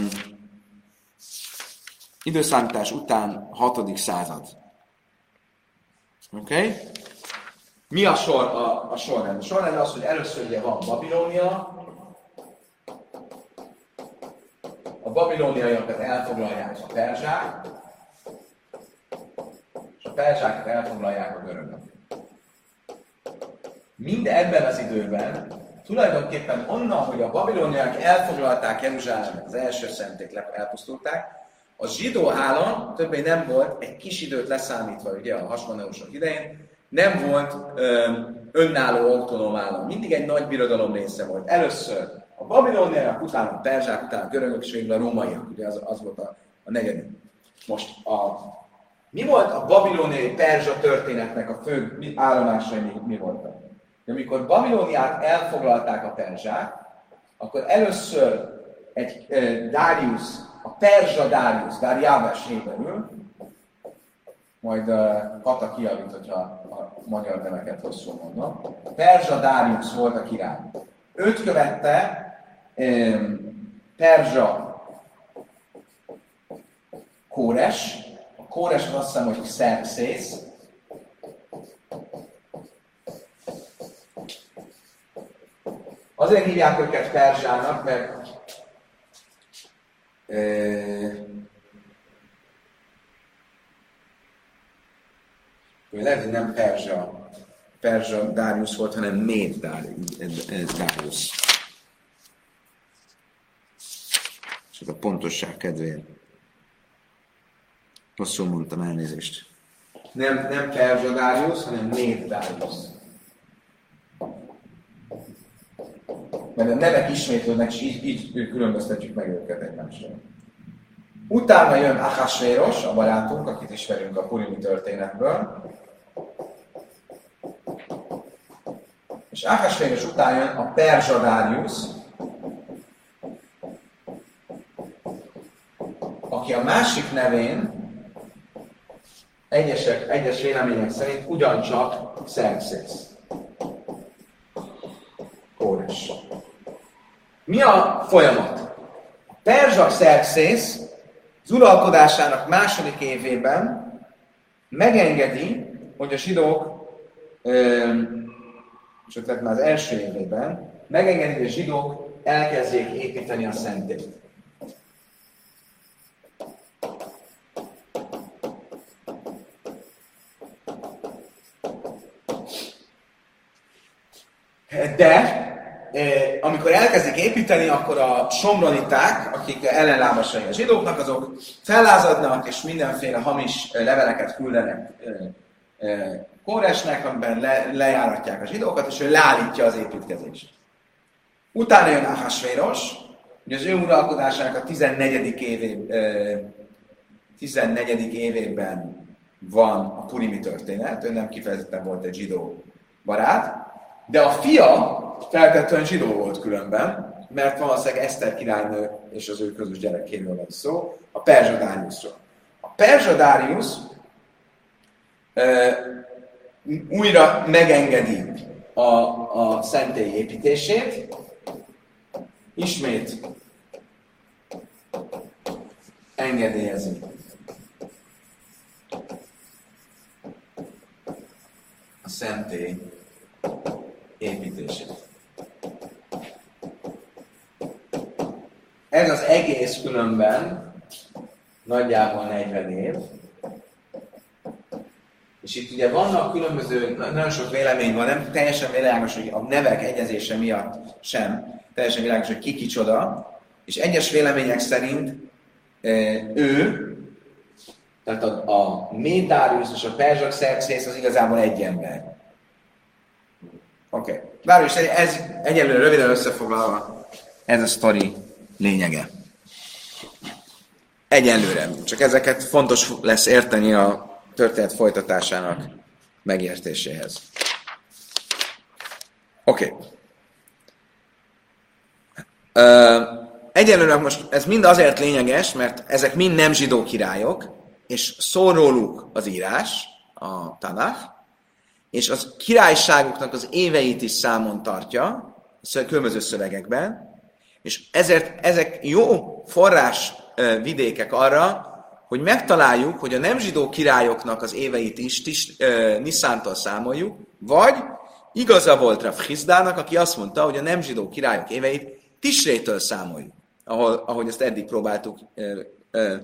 időszámítás után 6. század. Oké? Okay? Mi a, sor, a, a sorrend? A sorrend az, hogy először ugye van Babilónia, a babilóniaiakat elfoglalják a perzsák, és a perzsákat elfoglalják a görögök. Mind ebben az időben, tulajdonképpen onnan, hogy a babilóniak elfoglalták Jeruzsálemet, az első szenték elpusztulták, a zsidó állam többé nem volt, egy kis időt leszámítva ugye a hasmoneusok idején, nem volt ö, önálló autonóm állam. Mindig egy nagy birodalom része volt. Először a babiloniaiak, utána a perzsák, utána a görögök, és a rómaiak. Ugye az, az volt a, a negyedik. Most a, mi volt a babiloniai perzsa történetnek a fő állomásai mi, mi voltak? Amikor Babilóniát elfoglalták a perzsák, akkor először egy e, Darius, a perzsa Darius, Dariáves héberül, majd uh, Kata kiavít, hogyha a magyar neveket rosszul mondom. Perzsa Darius volt a király. Őt követte um, Perzsa Kóres, a Kóres az azt hiszem, hogy Szerszész, Azért hívják őket Perzsának, mert e, lehet, hogy nem Perzsa, Perzsa Darius volt, hanem Méd Darius. Csak a pontosság kedvéért. Rosszul mondtam elnézést. Nem, nem Perzsa Darius, hanem Méd Darius. Mert a nevek ismétlődnek, és így, így különböztetjük meg őket egymástól. Utána jön Ahasvéros, a barátunk, akit ismerünk a Purimi történetből. És Ahasvéros után jön a Perzsa Darius, aki a másik nevén egyesek, egyes vélemények szerint ugyancsak Szerxész. Kóres. Mi a folyamat? A perzsak Szerxész az uralkodásának második évében megengedi, hogy a zsidók, sőt, már az első évében, megengedi, hogy a zsidók elkezdjék építeni a szentét. De amikor elkezdik építeni, akkor a somroniták, akik ellenlábasai a zsidóknak, azok fellázadnak, és mindenféle hamis leveleket küldenek Kóresnek, amiben le, lejáratják a zsidókat, és ő leállítja az építkezést. Utána jön Ahasvéros, hogy az ő uralkodásának a 14. Évé, 14. évében van a Purimi történet, ő nem kifejezetten volt egy zsidó barát, de a fia feltetően zsidó volt különben, mert valószínűleg Eszter királynő és az ő közös gyerekéről van szó, a Perzsa Dáriusról. A Perzsa Dárius újra megengedi a, a szentély építését, ismét engedélyezi a szentély építését. Ez az egész különben nagyjából 40 év. És itt ugye vannak különböző, nagyon sok vélemény van, nem teljesen világos, hogy a nevek egyezése miatt sem teljesen világos, hogy ki kicsoda, és egyes vélemények szerint e, ő, tehát a, a Médárius és a Perzsak Szerxész az igazából egy ember. Oké. Okay. Is ez egyelőre röviden összefoglalva, ez a sztori lényege. Egyelőre. Csak ezeket fontos lesz érteni a történet folytatásának megértéséhez. Oké. Okay. Egyelőre most ez mind azért lényeges, mert ezek mind nem zsidó királyok, és szól róluk az írás, a Tanakh, és az királyságuknak az éveit is számon tartja, különböző szövegekben, és ezért ezek jó forrás vidékek arra, hogy megtaláljuk, hogy a nem zsidó királyoknak az éveit is tis, ö, számoljuk, vagy igaza volt Rav Hizdának, aki azt mondta, hogy a nem zsidó királyok éveit Tisrétől számoljuk, ahol, ahogy ezt eddig próbáltuk ö, ö,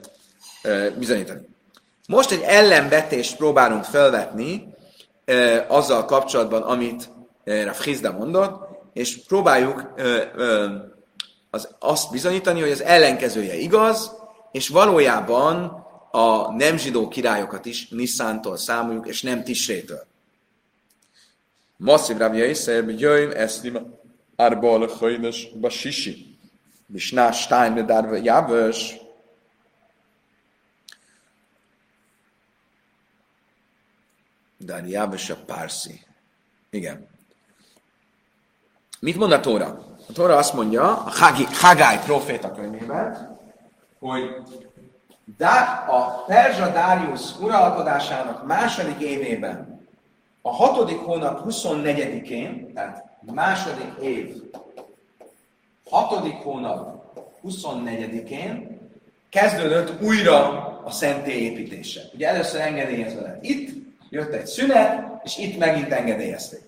ö, bizonyítani. Most egy ellenvetést próbálunk felvetni ö, azzal kapcsolatban, amit Rav Hizda mondott, és próbáljuk ö, ö, az, azt bizonyítani, hogy az ellenkezője igaz, és valójában a nem zsidó királyokat is Nisszántól számoljuk, és nem Tisrétől. Masszív Rav Jaiszer, jöjjön eszlim arba al chaynes basishi. Mishnah Stein darva javös. Dar javös a pársi. Igen. Mit mond a Tóra? A Tóra azt mondja, a Hagály proféta könyvében, hogy Dá- a Perzsa Darius uralkodásának második évében, a hatodik hónap 24-én, tehát második év, hatodik hónap 24-én kezdődött újra a szentély építése. Ugye először engedélyezve lett itt, jött egy szünet, és itt megint engedélyezték.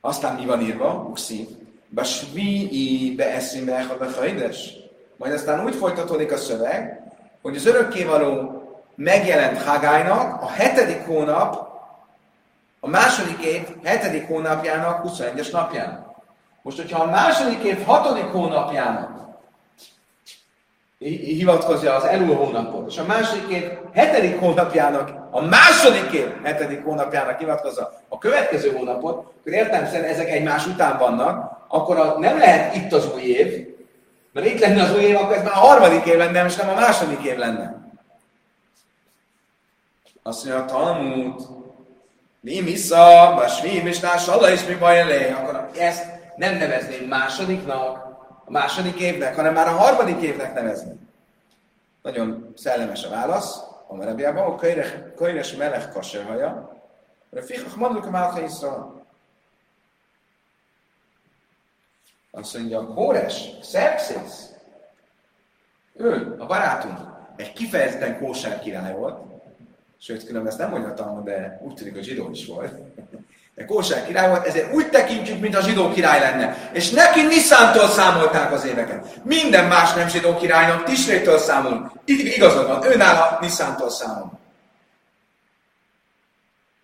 Aztán mi van írva? Uxi. Basvi beeszim behajdes. Majd aztán úgy folytatódik a szöveg, hogy az örökkévaló megjelent Hagálynak a hetedik hónap, a második év hetedik hónapjának 21-es napján. Most, hogyha a második év hatodik hónapjának hivatkozja az elul hónapot, és a második hetedik hónapjának, a második hetedik hónapjának hivatkozza a következő hónapot, akkor értelemszerűen ezek egymás után vannak, akkor a, nem lehet itt az új év, mert itt lenne az új év, akkor ez már a harmadik év lenne, és nem a második év lenne. Azt mondja, a Talmud, mi misza, basvi, misnás, alla is mi baj elé, akkor ezt nem nevezném másodiknak, a második évnek, hanem már a harmadik évnek nevezni. Nagyon szellemes a válasz, a merebjában, a könyves meleg kaserhaja, de fikach manduk a málka Iszrael. Azt mondja, Kóres, Szerxész, ő, a barátunk, egy kifejezetten kósár király volt, sőt, különben ezt nem mondja de úgy tűnik, hogy zsidó is volt. De kósár király volt, ezért úgy tekintjük, mint a zsidó király lenne. És neki Niszántól számolták az éveket. Minden más nem zsidó királynak Tisrétől számolunk. Így igazad van, ő nála Niszántól számol.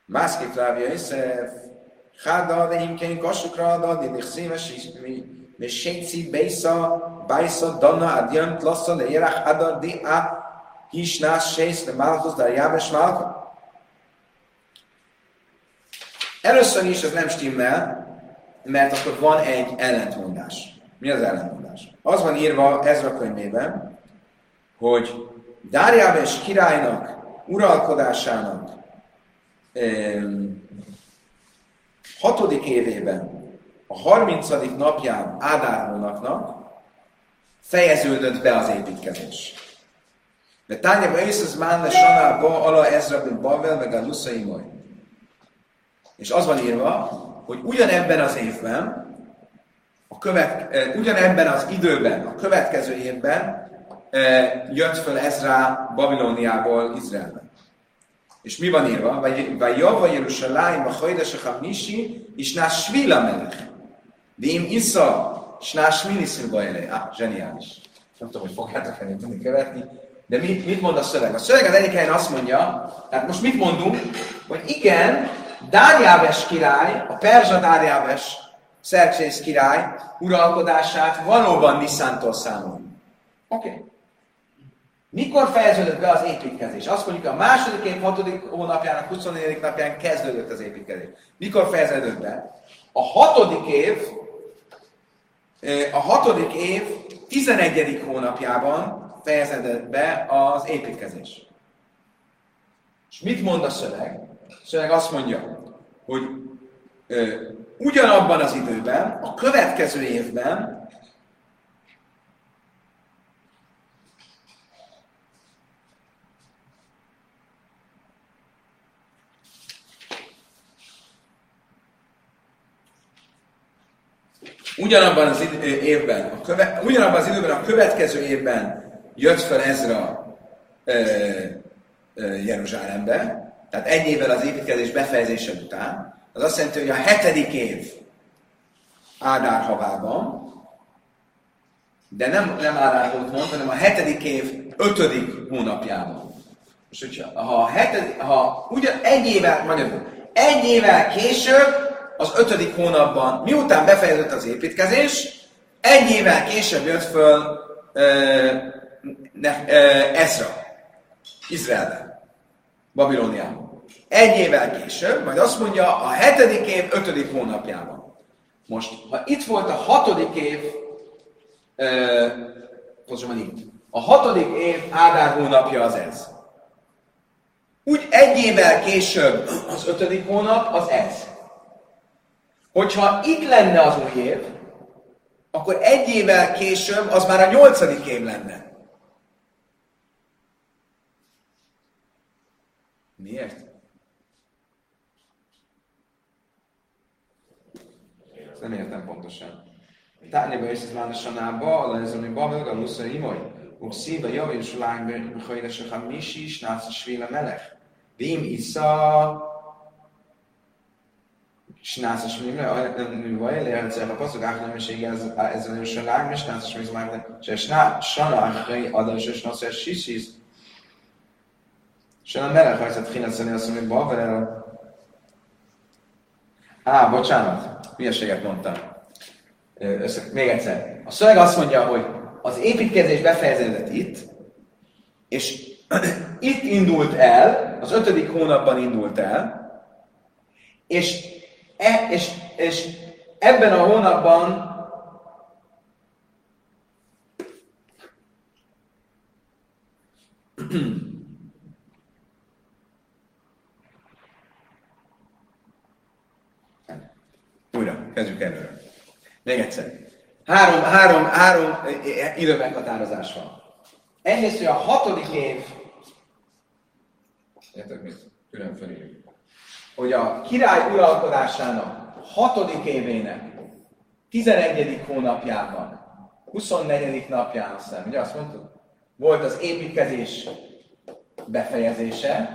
Másképp rávja észre, Háda, de imkén kasukra, de addig szíves is, és séci, bejsza, bajsza, dana, adjant, lassza, de érach, hada, di, a, hisnás, sész, de málkusz, de jáves málka. Először is ez nem stimmel, mert akkor van egy ellentmondás. Mi az ellentmondás? Az van írva Ezra könyvében, hogy Dárjáves királynak, uralkodásának hatodik évében, a 30. napján Ádár hónapnak fejeződött be az építkezés. De tányában ész az Mánne Sanába, Ala Ezra bin Bavel, meg a Luszaimoly. És az van írva, hogy ugyanebben az évben, a követ, eh, ugyanebben az időben, a következő évben eh, jött föl Ezra Babilóniából Izraelbe. És mi van írva? Vagy Java Jerushalayim a Hajdesek a Misi, és ná Svila melech. Vém Isza, és ná Sminiszilba elé. Ah, zseniális. Nem tudom, hogy fogjátok el tudni követni. De mit, mit mond a szöveg? A szöveg az egyik helyen azt mondja, tehát most mit mondunk, hogy igen, Dárjáves király, a Perzsa Dárjáves Szerksész király uralkodását valóban Niszántól számol. Oké. Okay. Mikor fejeződött be az építkezés? Azt mondjuk, a második év, hatodik hónapjának, 24. napján kezdődött az építkezés. Mikor fejeződött be? A hatodik év, a hatodik év 11. hónapjában fejeződött be az építkezés. És mit mond a szöveg? szöveg azt mondja, hogy ö, ugyanabban az időben, a következő évben Ugyanabban az évben, a köve, ugyanabban az időben, a következő évben jött fel Ezra ö, ö, Jeruzsálembe, tehát egy évvel az építkezés befejezése után, az azt jelenti, hogy a hetedik év Ádár havában, de nem, nem Ádár volt mond, hanem a hetedik év ötödik hónapjában. És hogyha, ha, a hetedik, ha ugyan egy évvel, magyarul, egy évvel később, az ötödik hónapban, miután befejeződött az építkezés, egy évvel később jött föl ö, Ezra, Izraelben, Babilóniában. Egy évvel később, majd azt mondja, a hetedik év ötödik hónapjában. Most, ha itt volt a hatodik év, ö, pontosabban itt, a hatodik év Ádár hónapja az ez. Úgy egy évvel később az ötödik hónap az ez. Hogyha itt lenne az új év, akkor egy évvel később az már a nyolcadik év lenne. Miért? Ezt nem értem pontosan. Tárgyba is ez már a sanába, a lezoni babel, a luszai imoly. Ukszíba javén sulánkben, hogy a misi, snász a svéle melech. Vim isza, snász a svéle, nem vagy, lehet, hogy a passzok átlemesége ez a nősalág, és snász a svéle melech. És sana, achai adás, és snász a sisis. Sana melech, hogy hát finanszani azt mondja, babel. Á, bocsánat, hülyeséget mondtam. Össze, még egyszer. A szöveg azt mondja, hogy az építkezés befejeződött itt, és itt indult el, az ötödik hónapban indult el, és, e, és, és ebben a hónapban Újra, kezdjük előre. Még egyszer. Három, három, három időmeghatározás van. Egyrészt, hogy a hatodik év, értek mit? Külön felírjuk. Hogy a király uralkodásának hatodik évének 11. hónapjában, 24. napján, azt hiszem, ugye azt mondtuk? Volt az építkezés befejezése.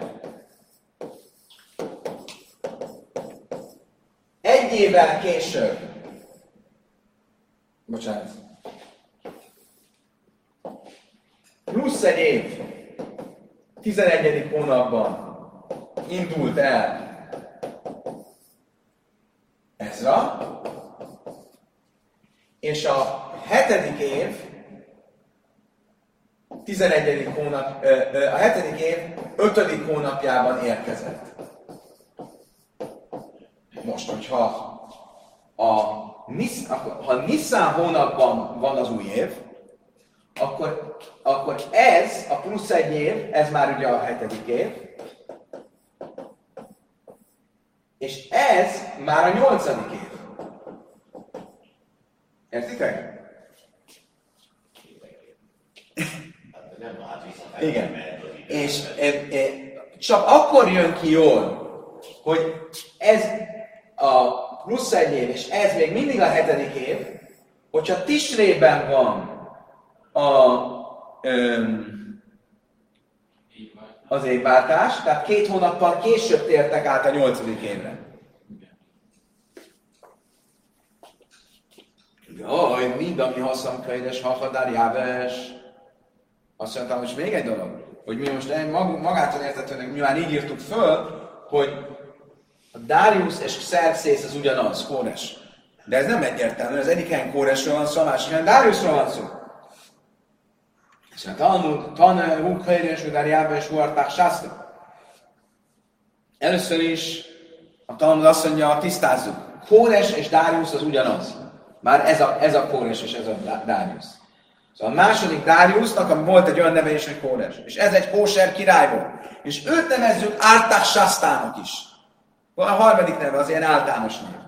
Egy évvel később Bocsánat. Plusz egy év, 11. hónapban indult el Ezra, és a hetedik év, 11. hónap, a hetedik év 5. hónapjában érkezett. Most, hogyha a ha Nissan hónapban van az új év, akkor, akkor ez, a plusz egy év, ez már ugye a hetedik év, és ez már a nyolcadik év. Értitek? Igen. És e, e, csak akkor jön ki jól, hogy ez a plusz egy év, és ez még mindig a hetedik év, hogyha Tisrében van a, öm, az évváltás, tehát két hónappal később tértek át a nyolcadik évre. Jaj, mind, ami haszamkönyves, hafadár, jáves. Azt mondtam, hogy még egy dolog, hogy mi most magától értetőnek, mi már így írtuk föl, hogy Darius és Xerxes az ugyanaz, Kóres. De ez nem egyértelmű, az egyik helyen Kóresről van szó, a másik helyen Dariusról van szó. És a Talmud, Tane, Hukhelyres, Udárjába és Huarták Sászta. Először is a Talmud azt mondja, tisztázzuk. Kóres és Darius az ugyanaz. Már ez a, ez a Kóres és ez a Darius. Szóval a második Dariusnak volt egy olyan neve is, hogy Kóres. És ez egy kóser király volt. És őt nevezzük Árták Sasztának is. A harmadik neve az ilyen általános név.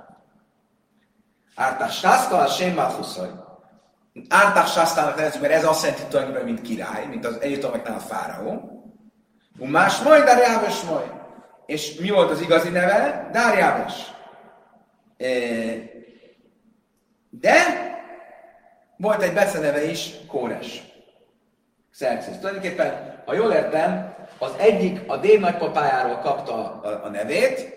Ártás Sászka, az Sem Malchuszaj. Ártás Sásztának nevezzük, mert ez azt jelenti tulajdonképpen, mint király, mint az egyiptomoknál a fáraó. Más majd Dárjábes majd. És mi volt az igazi neve? Dárjábes. E, De volt egy beceneve is, Kóres. Xerxes. Tulajdonképpen, ha jól értem, az egyik a dél nagypapájáról kapta a, a nevét,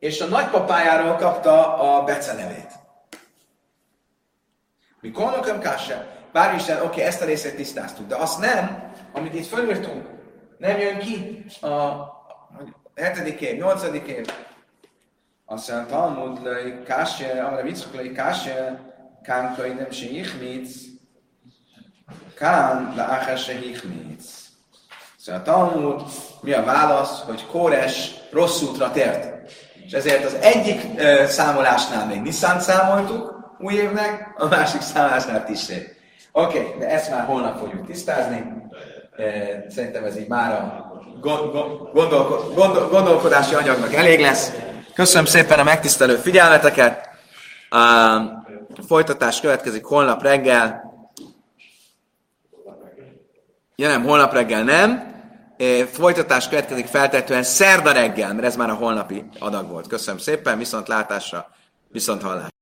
és a nagypapájáról kapta a becenevét. Mi kolnoköm kásse? Bár is, oké, okay, ezt a részét tisztáztuk, de azt nem, amit itt fölírtunk, nem jön ki a hetedik év, nyolcadik év. Azt mondja, Talmud lej kásse, amire viccok lej kásse, kánkai nem se hichmitz, kán le se hichmitz. Szóval a Talmud, mi a válasz, hogy Kóres rossz útra tért. És ezért az egyik uh, számolásnál még Nissan számoltuk új évnek, a másik számolásnál Tisré. Oké, okay, de ezt már holnap fogjuk tisztázni. Szerintem ez így már a gondolko- gondol- gondolkodási anyagnak elég lesz. Köszönöm szépen a megtisztelő figyelmeteket. A folytatás következik holnap reggel. Ja nem, holnap reggel nem. Folytatás következik feltetően szerda reggel, mert ez már a holnapi adag volt. Köszönöm szépen, viszont látásra, viszont hallásra.